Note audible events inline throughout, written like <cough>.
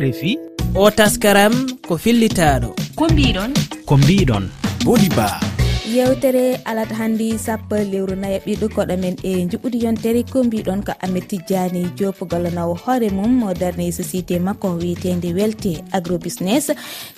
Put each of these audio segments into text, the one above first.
rfi o taskaram ko fillitaɗo ko mbiɗon ko mbiɗon bodi ba yewtere alata hanndi sappo e lewru nayi e ɓiɗo koɗo men e juɓɓudi yontere ko mbiɗon ko amed tidiani jopo gollanowo hoore mum mo darne société makko wiyetede welte agrobusiness.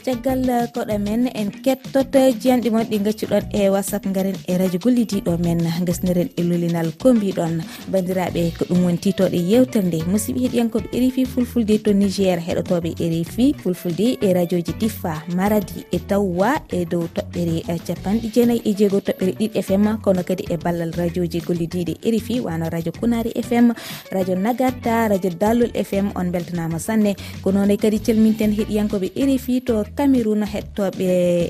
Caggal koɗo men en kettot jiyanɗi mon ɗi gaccuɗon e whatsapp garen e radio gollidiɗo men gasniren e lulinal ko mbiɗon. Bandiraɓe ko ɗum won titoɗe yewtere nde musidɓe heɗiyankoɓe rfi fulfulde to niger heɗotoɓe rfi fulfulde e radio ji diffa maradi e tawwa e dow toɓɓere e capanɗe jeenayyi. e jeego toɓɓere ɗiɗi fm kono kadi e ballal radio ji gollidiɗe erifi wano radio kunari fm radio nagarta radio dallol fm on beltanama sanne. Ko noone kadi calminten heeɗiyankoɓe erifi to cameron hettoɓe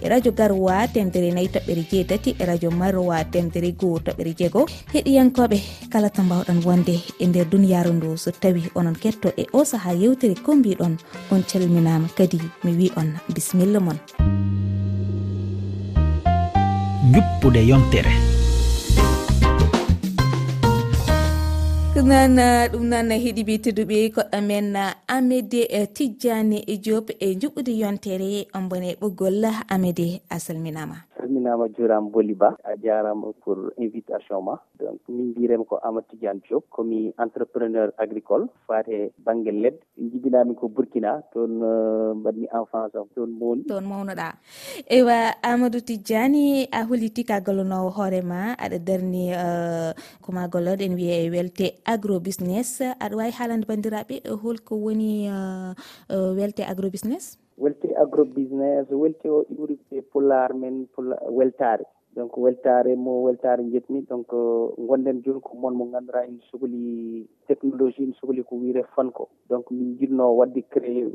radio garwa temtere nayyi toɓɓere jeetati e radio marowa temtere goo toɓɓere jeego heeɗiyankoɓe kala to mbawɗon wonde e nder duniyaru ndu so tawi onon ketto e o saaha yewtere ko mbiɗon on calminama kadi mi wi on bisimilla moon juppude yontere ɗum ɗum nan heeɗiɓe tedduɓe koɗɗo men amede tijjani e diop e juɓɓude yontere on bone ɓoggol amede a salminama. Salminama juram boli ba a jarama pour invitation ma. Donc min mbiremi ko amadou tidiane diop komi entrepreneur agricole fate banggue leɗɗe jibinami ko burkina toon euh, mbaɗmi enfance am. Toon mowni toon mawnoɗa. Ewa amadou tidiani a holliti ka tikagolonowo hoorema aɗa darni euh, koma golloɗo en wiye e welte agro business aɗa wawi haalande bandiraɓe eh, holko woni eh, eh, welte agro business welte agrobusiness welte o ɗiɓuri e pullar men weltare donc weltare mo weltare jetmi donc gonɗen joni ko moon mo ganduɗa ene sohli technologie ene sohli ko wiire fanko donc min jinno wadde créé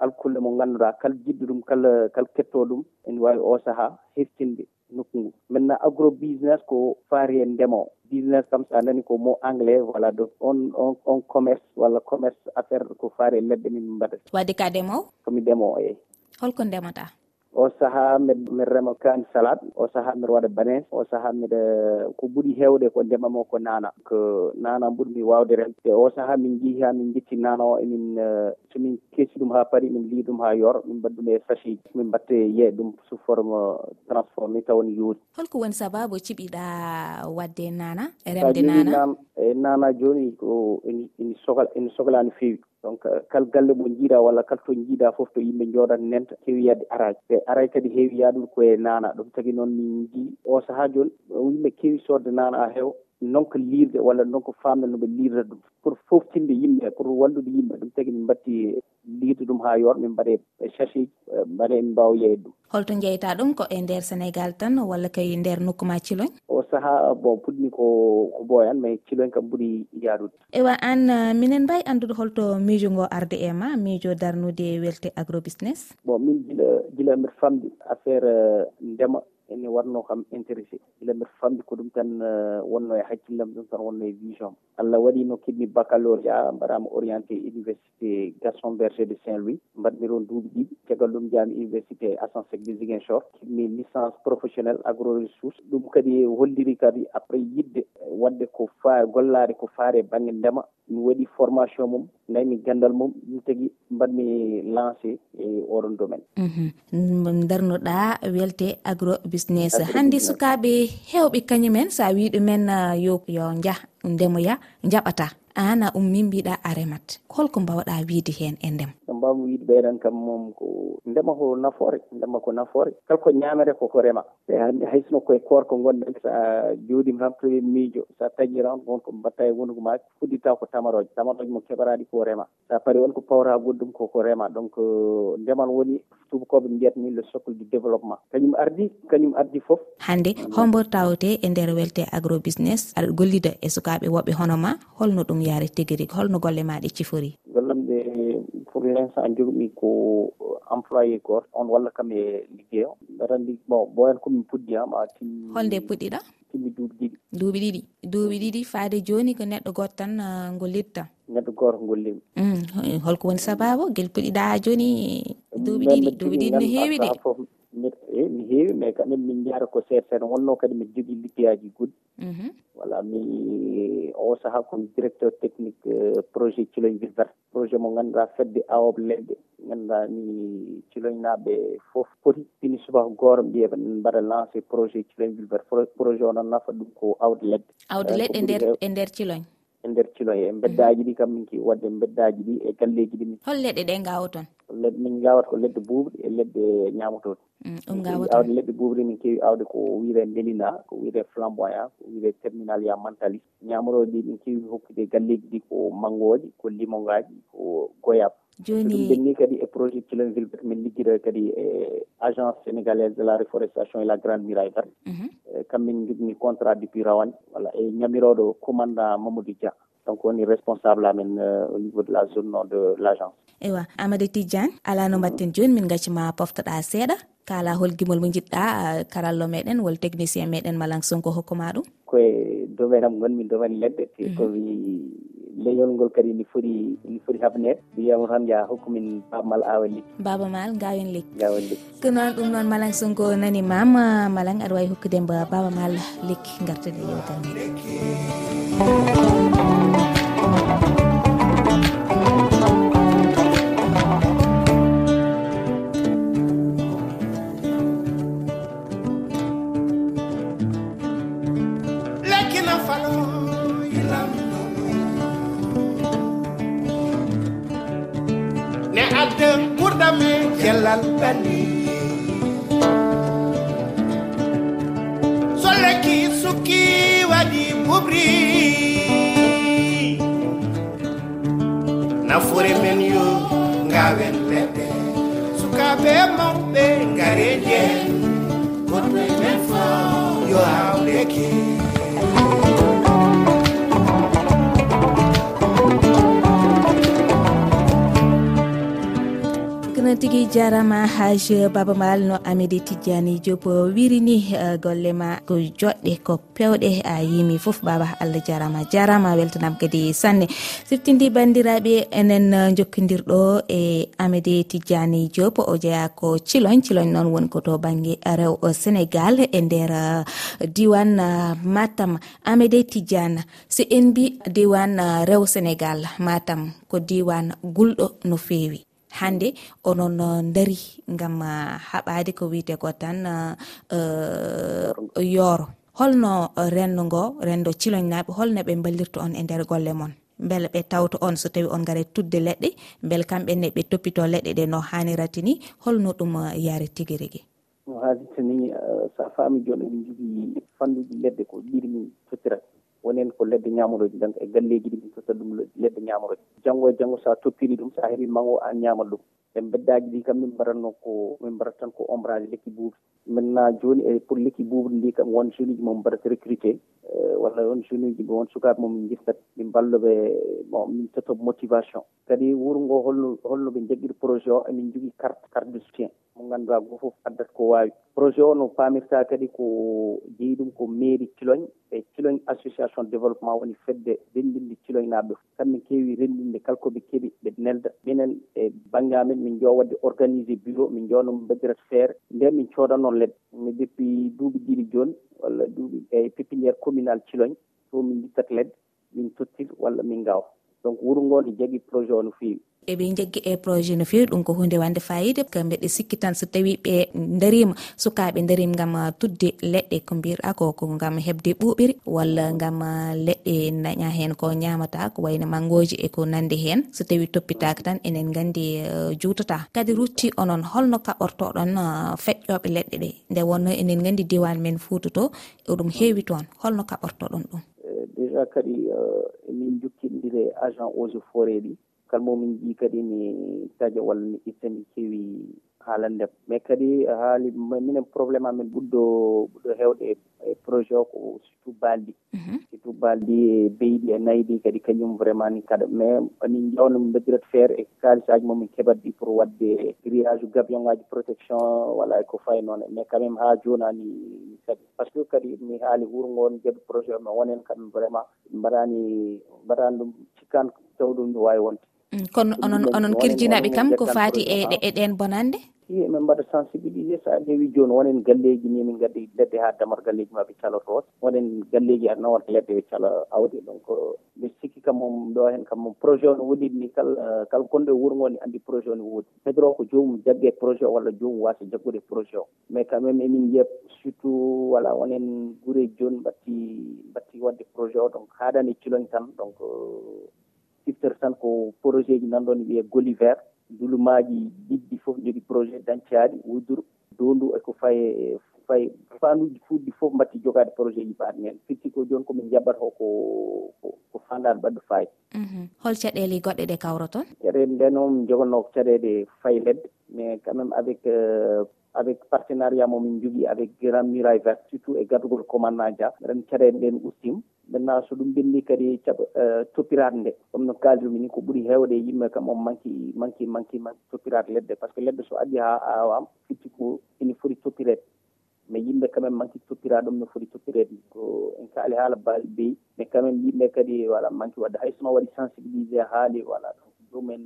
alkulle mo ganduɗa kala jiɗɗo ɗum kala kala ketto ɗum ene wawi o saaha heftinde nokku ngu. Maintenant agro business ko faari e ndema business kam so a nani ko mot anglais voilà donc on on, on commerce walla commerce affaire ko faari e leɗɗe min mbaɗata. Wadde ka ndemowo komi ndemowo eyi holko ndemata o saaha mbiɗa rema kaani salade o saaha mbiɗa waɗa banes o saaha mbiɗa ko ɓuuri hewde ko ndemam o ko nana. Ko nana ɓuurmi wawde remde. Te o saaha min jeehi ha min jetti nana o emin eh, somin keesi ɗum ha paari min lii ɗum ha yoor min mbaɗi ɗum e sachet min mbatte yeey ɗum sous forme transformé taw ne yoori holko woni sababu ciɓiɗa wadde nana e remde nana? e naana jooni ko ene sohla ene sohla no fewi donc euh, kal galle mo jiiɗa walla kala to jiiɗa foof to yimɓe jooɗat nenta heewi yadde arani te arani kadi heewi yaaɗum koye nana ɗum tagui noon min jii o saaha joni yimɓe keewi sodde nana ha heewa donka liirde walla donka famde nooɓe lirata ɗum. Pour :fra foftinde yimɓe pour wallude yimɓe ɗum tagui min mbatti liirde ɗum ha yoor min mbaɗe sachet :fra ji mbaɗa emin mbawa yeeyde ɗum. Holto jeyta ɗum ko e nder Sénégal tan walla kay nder nokku ma Thilogne? saaha bon puɗɗi ko ko boyan mais kiloen kam ɓuuri yaadude. Ewa an uh, minen mbawi andude holto miijo ngo arde e ma miijo darnude welte agro business bon min gila gila mbiɗa famɗi affaire uh, ndema. ene wanno kam intéressé. Gila mbiɗa famdi ko ɗum tan eh, wonno e hakkillam ɗum tan wonno e vision allah waɗi no keɓmi bacaloria mbaɗama orienté université gaston berger de saint louis mbaɗmi ɗon duuɓi ɗiɗi caggal ɗum jami université assensec de ziguinchor. Keɓmi licence professionnel agro ressource ɗum kadi holliri kadi après yidde eh, wadde ko fa gollade ko faare banggue ndema. Mi waɗi formation mum gaymi gandal mum. Ɗum tagui mbaɗmi lancé e oɗon domaine. Mhm. Darnoɗa welte agro business hannde sukaɓe hewɓe kañumen so a wi ɗumen uh, yo yo jah ndemoya jaɓata an a ummi mbiɗa a remat. Holko mbawɗa wiide hen e ndema no mbawmi wiide ɓeyɗan kam mom ko ndema ko nafoore ndema ko nafoore. Kala ko ñaamere koko rema. E hande haysino koye korko gonɗen sa jooɗima tan to miijo sa taƴi ran wonko mbatta e wondugo maake fuɗɗitta ko tamaroje tamaroje mo keɓaraɗi ko rema. Sa paari wonko pawra goɗɗum koko rema. Donc euh, ndemal woni tubakoɓe mbiyata ni le socle du développement. Kañum ardi kañum ardi foof hande hombo tawte e nder welte agro business aɗa gollida e sukaɓe woɓɓe hono ma. Holno ɗum yaare tigi rigui holno golle ma ɗe cifori? Gollam ɗe pour l' instant jogumi ko employé goto on walla kam e liggey o aɗa bon boyan komin puɗɗi ham a timmi holnde puɗɗiɗa timmi duuɓi ɗiɗi. Duuɓi ɗiɗi. Duuɓi ɗiɗi faade joni ko neɗɗo goto tan uh, gollitta neɗɗo goto gollimi mm, holko woni sababu guel puɗɗiɗa ha joni duuɓi ɗiɗi duuɓi ɗiɗi no heewi de. heewi mais quand même min jara ko seeɗa seeɗa wonno kadi mbiɗa jogii liggeyaji goɗɗi. Mhm. Voilà mi o saaha komi directeur technique euh, projet ciloñ ville verte. Projet mo ngannduɗaa fedde awoɓe leɗɗe. Ngannduɗaa ni naaɓe fof poti pini subaka gooro mbiyeɓe mbaɗa lancé projet ciloñ ville verte. Projet o noon nafa ɗum ko awde leɗɗe. Awde leɗɗe eh, e nder e nder ciloñ e nder ciloñ e beddaji ɗi kam min ki wadde e beddaji ɗi e galleji ɗi min. Hol leɗɗe ɗe ngawo toon? min gawata ko leɗɗe buuɓɗe e leɗɗe ñamotoɗe mm, ɗum gawata. awde leɗɗe buuɓɗe min keewi awde ko wiire melina ko wiire flamboyant ko wiire terminal ya mantali ñamoroɗe ɗi min keewi hokkude galleji ɗi ko mangoji ko limongaji ko goyab joni ɗum denni kadi e projet kilonville bete min liggira kadi e agence sénégalaise de la reforestation et la grande miraille verte mhm. eh, kammin jogni contrat depuis rawane voilà e ñamiroɗo commandant mamadou dia. donc woni responsable :fra amen euh, au niveau de la zone :fra nord de l' agence :fra eywa Amadou Tidiane ala no mbatten joni min gaccima poftoɗa seeɗa. Kala hol gimol mo jiɗɗa euh, karallo meɗen wol technicien meɗen Malang Sonko hokkuma ɗum? Koye domaine am gonmi domaine leɗɗe. Te mhm. komi leyol ngol kadi ni foti ni foti habnede mbiyamo tan ya hokkumin Baaba awa lekki Baaba Maal gawen lekki gawen lekki ko noon ɗum noon Malang Sonko nanimama Malang aɗa wawi hokkudemo Baaba Maal lekki gartude yewtere meɗen. kono tigui jarama haj babamal no amidi tidiani diop wirini e, golle ma ko joɗɗe ko pewɗe a yimi foof baba allah jarama jarama weltanam kadi sanne. Siftindi bandiraɓe enen e, jokkodirɗo e amidi tidiani diop o jeeya ko cilon cilon noon woni koto banggue rew sénégal e nder e, diwan matam. Amidi tidiane si en mbi diwan rew sénégal matam ko diwan gulɗo no fewi. hande onon uh, dari gam uh, haɓade ko wiyete ko tan uh, yooro. Holno rendo ngo renndo ciloñnaaɓe holno ɓe ballirta on e nder golle mon. Beele ɓe tawta on so tawi on gara tudde leɗɗe beele kamɓenne ɓe toppito leɗɗe ɗe no hanirata ni holno ɗum yaari tigui rigui no haalirta ni sa faami joni eɗen jogui fannuji leɗɗe ko ɗiɗi min tottirata wonen ko ledde ñamoroji donc e galleji ɗi min totta ɗum ledde ñamoroji janggo e janggo sa toppiri ɗum sa heeɓi mango an ñamat ɗum. E beddaji ɗi kam min mbaɗatno ko min mbaɗata tan ko ombrage lekki buubi maintenant joni e pour lekki buubi ndi kam won jeune uji momin mbaɗata recruté :fra walla won jeune uji won sukaɓe momin guittat min balloɓe bon min totta motivation. Kadi wuuro ngo holno holno ɓe jagguiri projet o emin jogui carte carte de soutien. Mo ganduɗa go foof addat ko wawi. Projet o no pamirta kadi ko jeeyi ɗum ko mairie :fra e Thilogne association coopération développement woni fedde renndinde Thiloye naaɓe kamɓe keewi renndinde kala koɓe keeɓi ɓe nelda minen e banggue amen min joowa wadde organisé bureau min jooɗo mbaddirat feere nden min codanno leɗɗe. Mi depuis duuɓi ɗiɗi joni walla duuɓi e pépiniére communal :fra to min ittata leɗɗe min tottir walla min gaawa donc :fra wuuro ngo ne jogui projet o no fewi eɓe jaggi e projet no fewi ɗum ko hunde wande fayida. Kamɓe ɗe sikki tan so tawi ɓe darima sukaɓe darima gam ah, tudde leɗɗe ko mbirɗa ko ko gam hebde ɓuɓiri walla gam ah, leɗɗe daña hen ko ñamata ko wayno mangoji e ko nande hen so tawi toppitaka tan enen gandi ah, jutata kadi rutti onon holno kaɓortoɗon feƴƴoɓe leɗɗe ɗe. Nde wonno enen gandi diwan men fouta to e ɗum heewi toon holno kaɓortoɗon ɗum. Eh, déjà kadi emin jokkididire agent eaux et forêt ɗi. kala momin jii kadi ne taja walla ne itta nde keewi haalande. Am mais kadi haali minen probléme amen ɓuɗɗo ɓuɗɗo hewde e projet o ko surtout balɗi mhm. surtout balɗi e beyɗi e nayyi kadi kañum vraiment ni kaɗa. Mais min jawno min mbaddirat feere e kalisaji momin keɓat ɗi pour wadde grillage gabion ngaji protection voilà e ko fay noon mais quand même ha jonani kadi par ce que kadi mi haali wuuro ngo on jeɗɗo projet o mais wonen kamɓe vraiment mbaɗani mbaɗani ɗum cikkan taw ɗum ne wawi wonde. Mm, kono onon onon kirjinaɓe kam ko fati e-, e e ɗen bonande? Si emin mbaɗa sensibilisé so a ƴeewi joni wonen galleji ni min gaddi ledde ha damar galleji ma ɓe calotoot wonen galleji a wonta ledde ɓe cala awde donc mbiɗa sikki kam mom ɗo hen kam mom projet o no woɗiɗ ni kala euh, kala gonɗo e wuro ngo ne andi projet o no woodi hedro ko jomum jagge projet o walla jomum wasa jaggude projet o. Mais quand même emin yiya surtout voilà wonen guureji joni mbatti mbatti wadde projet o. Donc haɗani e ciloñ tan. Donc euh, siftere tan ko projet ji nanɗon e wiye Goli vert :fra duulimaji ɗiɗi foof ne projet :fra dañcaɗi wonndiro dondu eko faye faye fanuji fuɗɗi foof mbatti jogade projet ji mbaɗi hen fiirti ko joni komin jabata o ko ko fandare baɗɗo fayida mhm. hol caɗele goɗɗe ɗe kawra toon? Caɗele ɗe noon jogono ko caɗele faayi leɗɗe mais quand même avec :fra avec partenariat momin jogui avec grand :fra vert surtout e gadugol commandant :fra Dia ren caɗele ɗen ustima maintenant so ɗum ɓendi kadi e caɓa %e toppitade nde comme no kalirmi ni ko ɓuuri hewde e yimɓe kam on manqui manqui manqui manqui manque :fra par ce que :fra so addi ha awama fitti ko ene foti toppitede mais yimɓe quand même manqui manque ɗum no foti toppirede. Ko en kaali haala baali beyi mais quand même yimɓe kadi voilà manqui wadde. Hay sono waɗi sensibilisé haali voilà. Donc ɗum en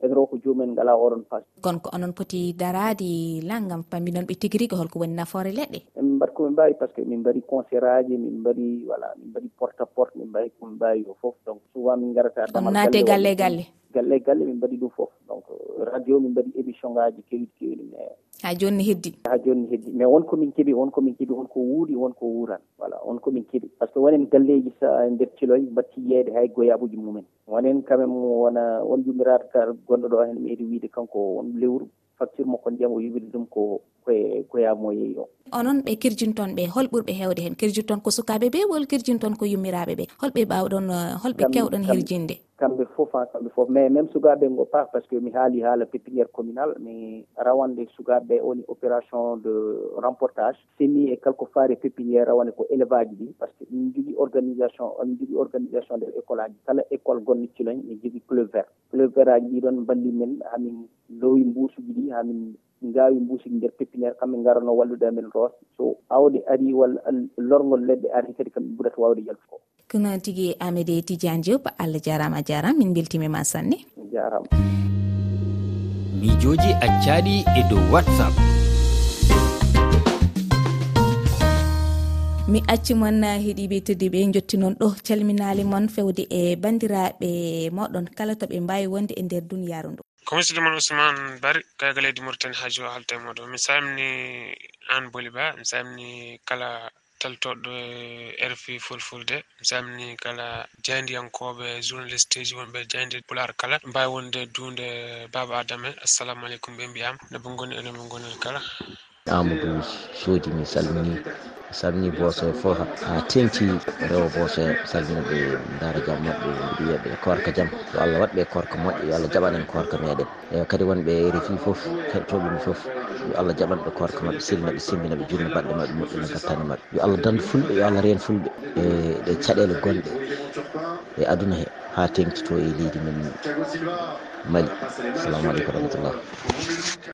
ɓeydoro ko jomumen ngala oɗon pas kono ko onon poti darade langgam pamminon ɓe tigui rigui holko woni nafoore leɗɗe. Emin mbaɗi komin mbawi par ce que min mbaɗi concert aji min mbaɗi voilà min mbaɗi porte à porte min mbawi komin mbawi o foof donc souvent min garata damal naate galle galle galle galle min mbaɗi ɗum foof donc radio min mbaɗi émission ngaji kewiɗi kewiɗi mais ha joni heddi. Ha joni heddi. Mais wonko min keeɓi wonko min keeɓi wonko wuuri wonko wuuran. Voilà wonko min keeɓi. Par ce que wonen galleji sa e nder ciloy batti yeede hay goyaɓuji mumen. Wonen quand même wona won jumiraɗo ka gonɗo ɗo hen meeɗi wiide kanko won lewru. Facture makko ndiyam o yuɓiri ɗum ko koye goyamo yeeyi o. Onon ɓe kirjinton ɓe hol ɓurɓe hewde hen. Kirjinton ko sukaɓe ɓe wol kirjinton ko yummiraɓe ɓe. Holɓe mbawɗon holɓe kewɗon hirjinde. kamɓe fof ha kamɓe fof. Mais même sukaɓe ngo pas par ce que mi haali haala pépiniére communal mi rawande sukaɓeɓe woni opération de remportage. Semi e quelque faari pépiniére rawane ko élevage ɗi par ce que min jogui organisation min jogui organisation nder école aji. Kala école gonno ciloñ min jogui club vert club vert aji ɗiɗon balli men hamin lowi mbusuji ɗi hamin gawi mbuusi nder pépiniére kamɓe garano wallude amen roos so awde ari walla lorgol leɗɗe ari kadi kamɓe ɓurata wawde yaltuko ko. Noon tigui amede tidiane diop allah jarama a jarama min beltimima sanne. Jarama miijoji accaɗi e dow whatsapp. mi acci moon heeɗiɓe teddiɓe jotti noon ɗo calminali moon fewde e bandiraɓe moɗon. Kala to ɓe mbawi wonde e nder duniyaru ndu. Commiside moon ousmane bari kaygal leydi mauritani ha jo halta e moɗon mi samni an boli ba mi samni kala taltoɗɗo e rfi fulfulde mi samni kala jandiyankoɓe e journaliste ji wonɓe jandi e pular kala. Mbawi wonde dunde baba adame assalamu aleykum ɓe mbiyama noɓe goni enoɓe gonel kala. Amadou soodi mi salmini salmini boso fof ha tengti rewo boso salmina ɓe daara jam maɓɓe mbiɗo wiyaɓe korka jaam yo allah waɗɓe korka moƴƴo yo allah jaɓanen korka meɗen. Eyi kadi wonɓe refi foof heɗotoɓemi foof yo allah jaɓan ɓe korka mabɓe silmina ɓe silmina ɓe jurno baɗɗe mabɓe moƴƴina gattane mabɓe yo allah dandu fulɓe yo allah reen fulɓe e ɗe caɗele gonɗe e aduna he ha tengti to e leydi men. mali assalamu aleykum rahmatullah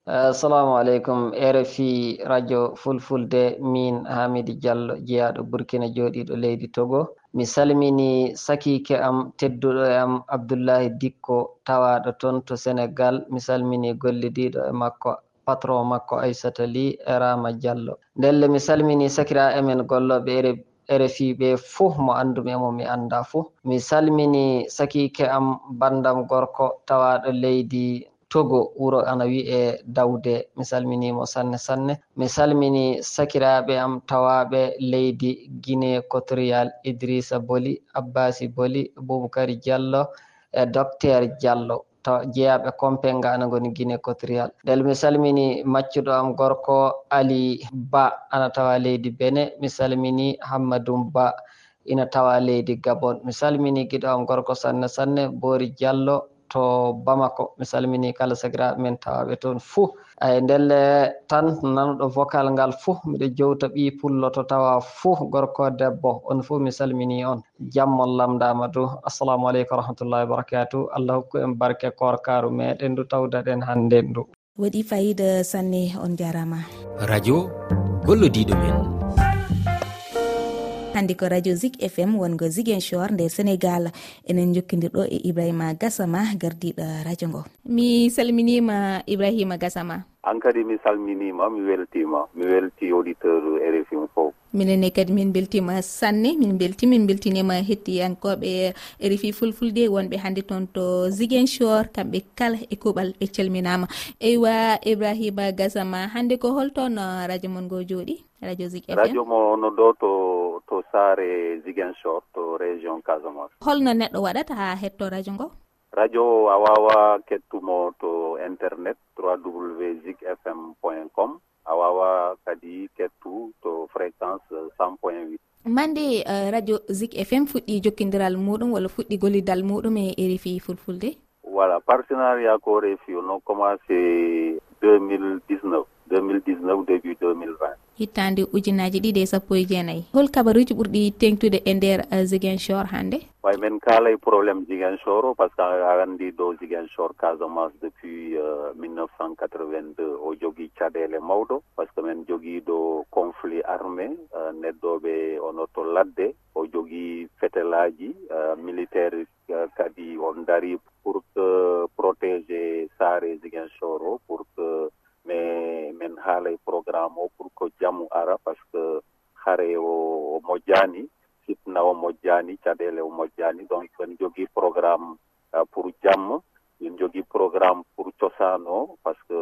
assalamu aleykum rfi radio fulfulde min hamidi diallo jeyaɗo burkina jooɗiɗo leydi togo. Mi salmini sakike am tedduɗo e am abdoullahi dikko tawaɗo toon to sénégal mi salmini gollidiɗo e makko patron makko aissata ly e rama diallo. Ndelle mi salmini sakira emen golloɓe refiɓe fuu mo andumi e mo mi annda fuu mi salmini sakike am bandam gorko tawaɗo leydi togo wuro ana wi'e dawde mi salminimo sanne sanne. Mi salmini sakiraɓe am tawaɓe leydi guine cotorial idrissa boli abbasi boli boubacary diallo e docteur diallo. jeyaɓe compen ngana goni guine cotrial nden mi salmini maccuɗo am gorko ali ba ana tawa leydi bene. Mi salmini hammadum ba ina tawa leydi gabon. Mi salmini giɗo am gorko sanne sanne boori diallo to bamako mi salmini kala sagiraɓe men tawaɓe toon fuu. E ndelle tan nanuɗo vocal ngal fuu mbiɗo jowta ɓi pulloto tawa fuu gorko debbo on fuu mi salmini on. Jammol lamdama du. Assalamu aleykum warahmatullahi wabarakatu allah hokku en barke korkaru meɗen ndu tawdaɗen hannden ndu waɗi fayida sanne on jarama. Radio gollodiɗo men. hannde ko radio zik fm wongo ziguinchor nder sénégal. Enen jokkidirɗo e ibrahima gasama gardiɗo radio ngo. Mi salminima ibrahima gasama an kadi mi salminima mi weltima mi welti auditeur rfi fof. Minenne kadi min beltima sanne min belti min beltinima hettiyankoɓe rfi fulfulde wonɓe hannde toon to ziguinchor kamɓe kala e kuɓal ɓe calminama. Eywa ibrahima gasama hannde ko holtoon radio mon ngo jooɗi radio zig radio mo no ɗo to saare ziguinchor to région casamor holno neɗɗo waɗata ha hetto radio ngo? Radio o a wawa kettumo to internet 3 w zig fm point com. A wawa kadi kettu to fréquence 100 point 8 mande uh, radio zik fm fuɗɗi jokkidiral muɗum walla fuɗɗi gollidal muɗum e rfi fulfulde? Voilà partenariat ko rfi no commencé 2019 2019 début 2020 yittande ujunaji ɗiɗi e sappo e jeenayyi hol kabaruji ɓurɗi tengtude e nder eh, ziguinchor hannde? Way min kaala e probléme ziguinchor o par ce que arandi ɗo ziguinchor casamance depuis eh, uh, 1982 o jogii caɗeele mawɗo par ce que min jogiiɗo conflit armé eh, uh, neɗɗoɓe ono to ladde. O jogii fetelaji uh, militaire uh, kadi on dari pour que protégé saare ziguinchor o pour que mais min haalay programme o pour que jamu ara par ce que hare o moƴƴani fitna o moƴƴani caɗele o moƴƴani donc en jogii programme uh, pour jamma en jogii programme pour cosaan o par ce que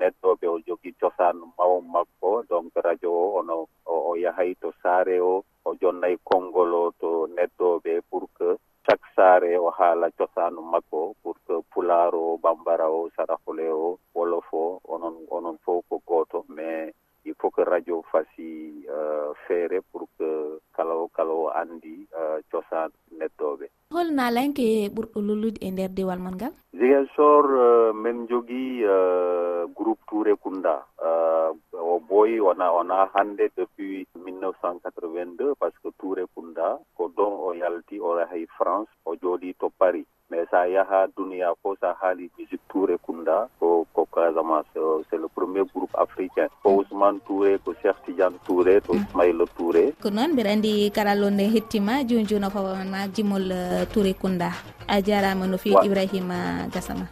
neɗɗo ɓe o jogii cosaan mawo makko. Donc radio o ono o yahay to saare o o jonnay konngol o to neɗɗoɓe pour que chaque saare o haala cosaanu makko pour que pulaar o bambara o sarakole o wolof o onon onon fof ko gooto mais il faut que radio fasi uh, feere pour que kala o kala o anndi uh, cosaan neɗɗooɓe hol naalanke e ɓurɗo lollude e nder diwal man ngal? Ziguinchor uh, min jogii uh, groupe touré kunda uh, o boyi wona wona hannde depuis 1982 par ce que touré kunda ko ɗon o yalti o yahay france o jooɗii to paris. mais sa yaha duniya fo sa haali musique touré kunda ko ko casamance euh, c'est le premier groupe africain. Ko mm. ousmane touré ko cheikh tidiane touré to mm. ismaila touré. Ko noon mbiɗa anndi karallonde hettima joni joni o fawama jimol euh, touré kunda a jarama no fewi ibrahima gasama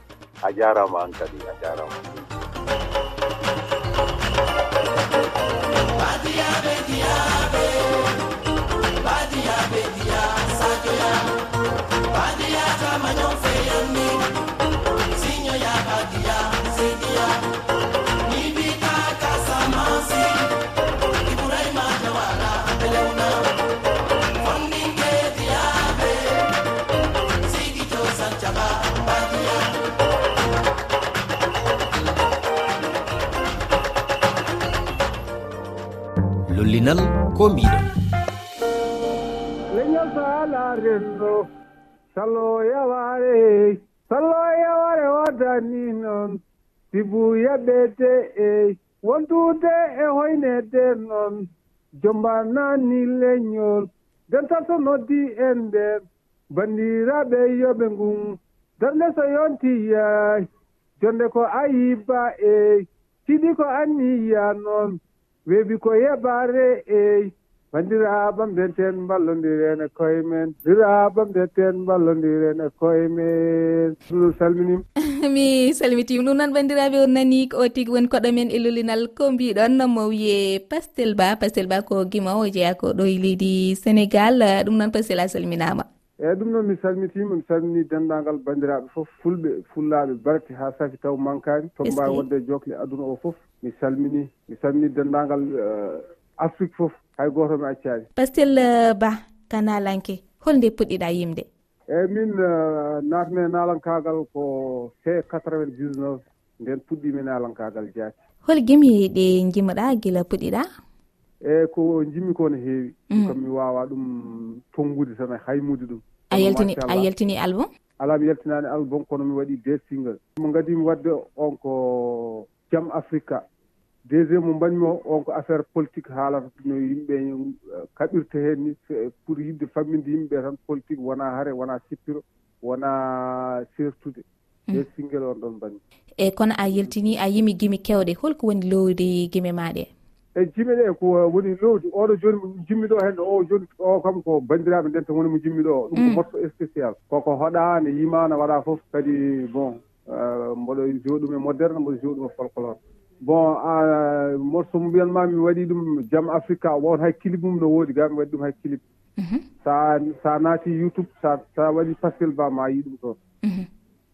a jarama an kadi a jarama badiyaɓe diyaɓe badiyaɓe diya sakoya lollinal ko mbiɗon yaare sallo yaware wotani noon sibu yaɓete e wontude e hoynede noon jombanani leñol dentato noddi en nden bandiraɓe yoɓe ngun darde so yontiyay jonde ko ayiba e tiɗi ko anniya noon weeɓi ko yeɓare ey bandiraɓe mbiyeten ballodiren e koye men. Diraɓe mbiyeten ballodiren e koye men. Ɗum salminim. <laughs> Mi salmitima ɗum noon bandiraɓe on nani o tigui woni koɗo men e lulinal ko mbiɗon mo wiye pastel ba. Pastel ba ko guima o jeeya ko ɗo e leydi sénégal. Ɗum noon pastel a salminama eyyi ɗum noon mi salmitima mi salmini dendagal bandiraɓe foof fulɓe fullaɓe barke ha safi taw mankani to mbawi wonde jokle aduna o foof mi salmini mi salmini dendagal euh, afrique foof hay goto mi accani. Pastel euh, ba kanalanke holnde puɗɗiɗa yimde. Eyyi min euh, natme nalankagal ko c 99 nden puɗɗimi nalankagal jaati. Hol gimi ɗe jimoɗa gila puɗɗiɗa? Eyyi ko jimmi ko no heewi. Mm. Kam mi wawa ɗum tonngude tan haymude ɗum. A yaltini a yaltini album? Ala mi yaltinani album kono mi waɗi deux single. Mo gadimi wadde on ko jam africa. deuxiéme mo mbaɗmi o on ko affaire politique haalata no yimɓe eh, kaɓirta heen ni pour yidde famminde yimɓe tan politique wona hare wona sippiro wona sertude. Mm. E singuel on ɗon mbaɗmi. E kono a yeltini a yimi gimi kewɗe holko woni lowdi gime maɗe e jimi ɗe ko woni lowdi oɗo jooni mo jimmi ɗo henne o jooni o kam ko banndiraaɓe ndenta woni mo jimmi ɗo. O ɗum ko mm. morceau spécial. Koko hoɗaano yimaano waɗa fof kadi bon eh, mboɗo joɗum e moderne mboɗo joɗum e folklore. bon ah, morceau mo mbiyanma mi waɗi ɗum jaam africa won wawata hay clip mum no woodi ga mi waɗi ɗum hay clip. Mhm. Sa sa naati youtube sa sa waɗi pascal ba ma yi ɗum toon. Mhm.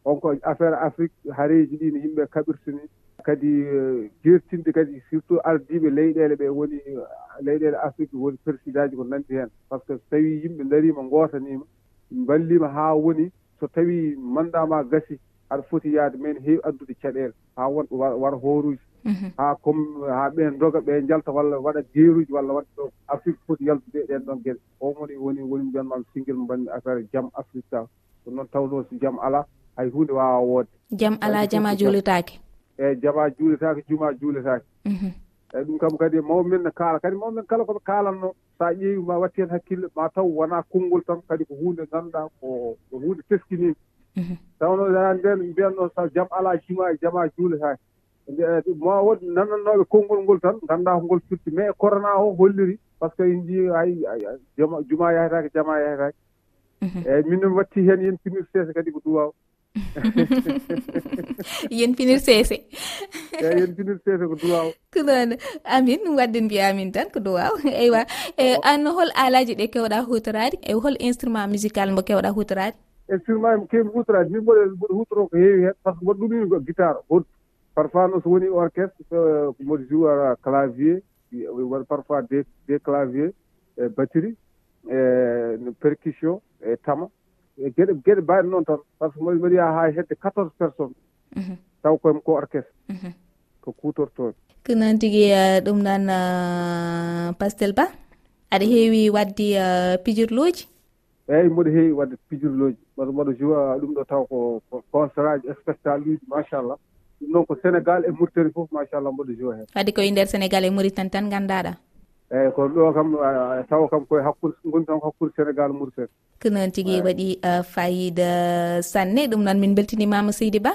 On ko affaire afrique haareji ɗi no yimɓe kaɓirtani kadi eh, jertinde kadi surtout ardiɓe leyɗele ɓe woni eh, leyɗele afrique woni président ji ko nanndi heen par ce que so tawi yimɓe darima gootanima ballima haa woni so tawi mandama gasi aɗa foti yaade men heewi addude caɗele haa won wara hooruji. Mhm. ha comme ha ɓen doga ɓe jalta walla waɗa jeeruji walla waɗa ɗo afrique foti yaltude ɗen ɗon gueɗe on woni woni woni mbiyanmami singuel mo mbanmi affaire jaam afrique ta. Ko noon tawno so jaam ala hay hunde wawa woodde jaam ala jama juulitake eyyi jama juulitake juma juulitake mhm. eyyi ɗum kam kadi mawɓe men ne kaala kadi mawɓe men kala koɓe kaalatno sa ƴeewi ma watti hen hakkille ma taw wona konngol tan kadi ko hunde ganduɗa ko ko hunde teskiniɓe mhm. tawno nden mbiyanno so jaam ala juma e jama juulitake ma wood nanɗannoɓe konngol ngol tan gannda ko ngol firti. Mais corona o holliri par ce que en jii hay juma yahataake jama yahataake mhm. eeyi min noon watti heen yen finir seese kadi ko duwaw <laughs> yen finir seese. <laughs> Eyi yen finir seese ko duwaw ko noon amin wadde mbiya amin tan ko duwaw <laughs> eywa. E an hol aalaji ɗe kewɗa hutorade e hol instrument musical mbo kewɗa hutorade instrument mo kemi hutorade min mboɗe mboɗo hutoro ko heewi heen par ce que mboɗo ɗumini ko guitare hoddu parfois noon so woni orchestre euh, mboɗo joueur clavier euh, waɗa parfois des des clavier e euh, batterie e percussion e tama. E geɗe geɗe mbaɗe noon tan par ce que mbiɗa yaha ha hedde quatorze personnes. Mhm. Taw koyem ko orchestre. Mhm. Ko kutortoɓe ko noon tigui ɗum noon pastel ba aɗa heewi wadde pijirloji eyyi mboɗo heewi wadde pijirloji mbaɗa mbaɗa joua ɗum ɗo taw ko concert aji spectacle uji machallah. ɗum noon ko sénégal e mauritani fof machallah mboɗo jowa hen. Wadde koye nder sénégal e mauritani tan nganndaɗa eyyi ko ɗo kam tawa kam koye hakkude goni tan ko hakkude sénégal mauritani ko noon tigui waɗi fayida sanne ɗum noon min beltinimama seydi ba?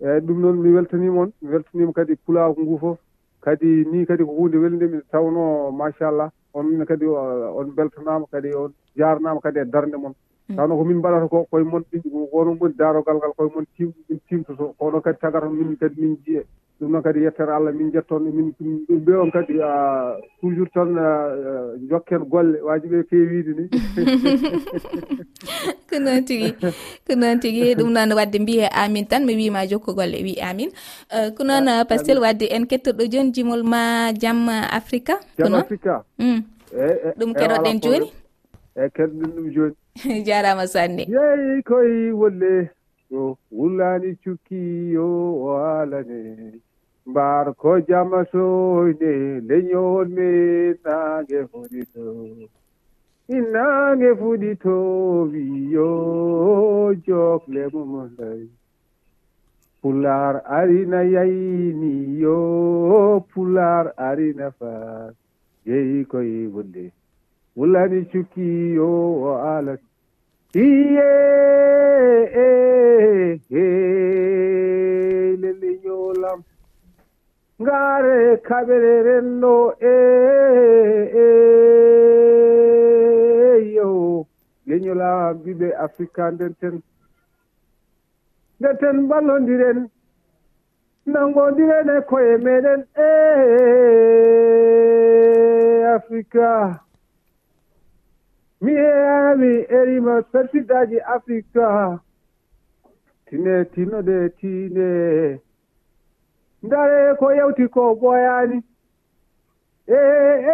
Eyyi ɗum noon mi weltanima on. Mi weltanima kadi pulaako ngu foof kadi ni kadi ko hunde welde mi tawno machallah on kadi on beltanama kadi on jarnama kadi e darde moon Mm. tawno ko min mbaɗata ko koye moon wono moni daarogal ngal koye moon tim min timtoto kono kadi tagata min kadi min jiiye ɗum noon kadi yettere allah min jettoon min ɗum ɓe on kadi toujours tan jokken golle wajiɓe feewide ni. <laughs> Ko noon tigui ko noon tigui ɗum noon wadde mbiye amin tan mi wima jokku golle wi amin. Euh, ko noon ah, pastel wadde en kettoɗo joni jimol ma jaam africa jaam africa. Mm. E, e, ɗum e, keɗoɗen joni eeyi kerɗen ɗum jooni <laughs> jarama sanne. Yeyi koye wolle o wullani cukki yo o alane mbar ko jama soyde leñol men naange fuɗito. Innaange fuɗito wiyo jokle momonday pular arina yayni yo pular arina faa. Yeyi koye wolle. wulani cukkiyo o alat iye e, lele yolam ngaare kaɓereren ɗo e, e yo. Leñolam mbiɓe africa ndenten. Ndeten ballodiren nangodiren e koye meɗen e africa mi heami erima persiddaji africa tine tinode tine ndare ko yewti ko ɓoyani e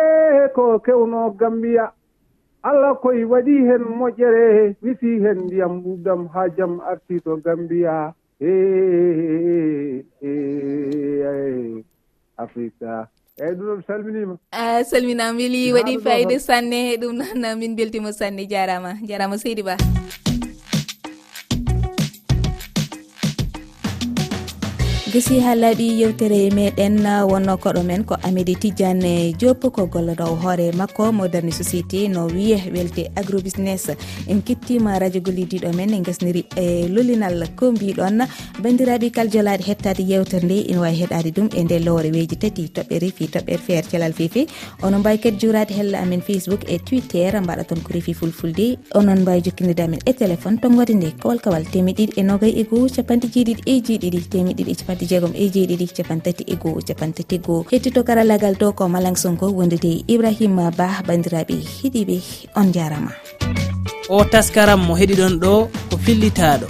e ko kewno gambiya allah koye waɗi hen moƴƴere wisi hen ndiyam ɓuɓdam ha jaam arti to gambiya africa eyyi ɗum noon mi salminima. A salminama weeli waɗi fayida sanne ɗum noon min beltima sanne jarama. Jarama seydi ba. gasi ha laaɓi yewtere meɗen wonno koɗo men ko amidi tidiane diop ko gollodowo hoore makko moderne société no wiye welte agrobusiness. En kettima radio gollidiɗo men e gasniri e lolinal ko mbiɗon. Bandiraɓe kal jolaɗe hettade yewtere nde ina wawi heɗade ɗum e nde lowre weji tati toɓɓere fi toɓɓere feere calal fefe onon mbawi kadi jurade hella amen facebook e twitter mbaɗa toon ko refi fulfulde. Onon mbawi jokkinide amen e téléphone tonggode nde kawal kowalkawal temeɗiɗi e nogay e goho capanɗe jeeɗiɗi e jeeɗiɗi temeɗiɗi e capanɗe capanɗe jeegom e jeeɗiɗi capantati e goho capantati goho hettito karallagal to ko malang sonko wondude ibrahima ba bandiraɓe heeɗiɓe on jarama. O taskaram mo heeɗiɗon ɗo ko fillitaɗo.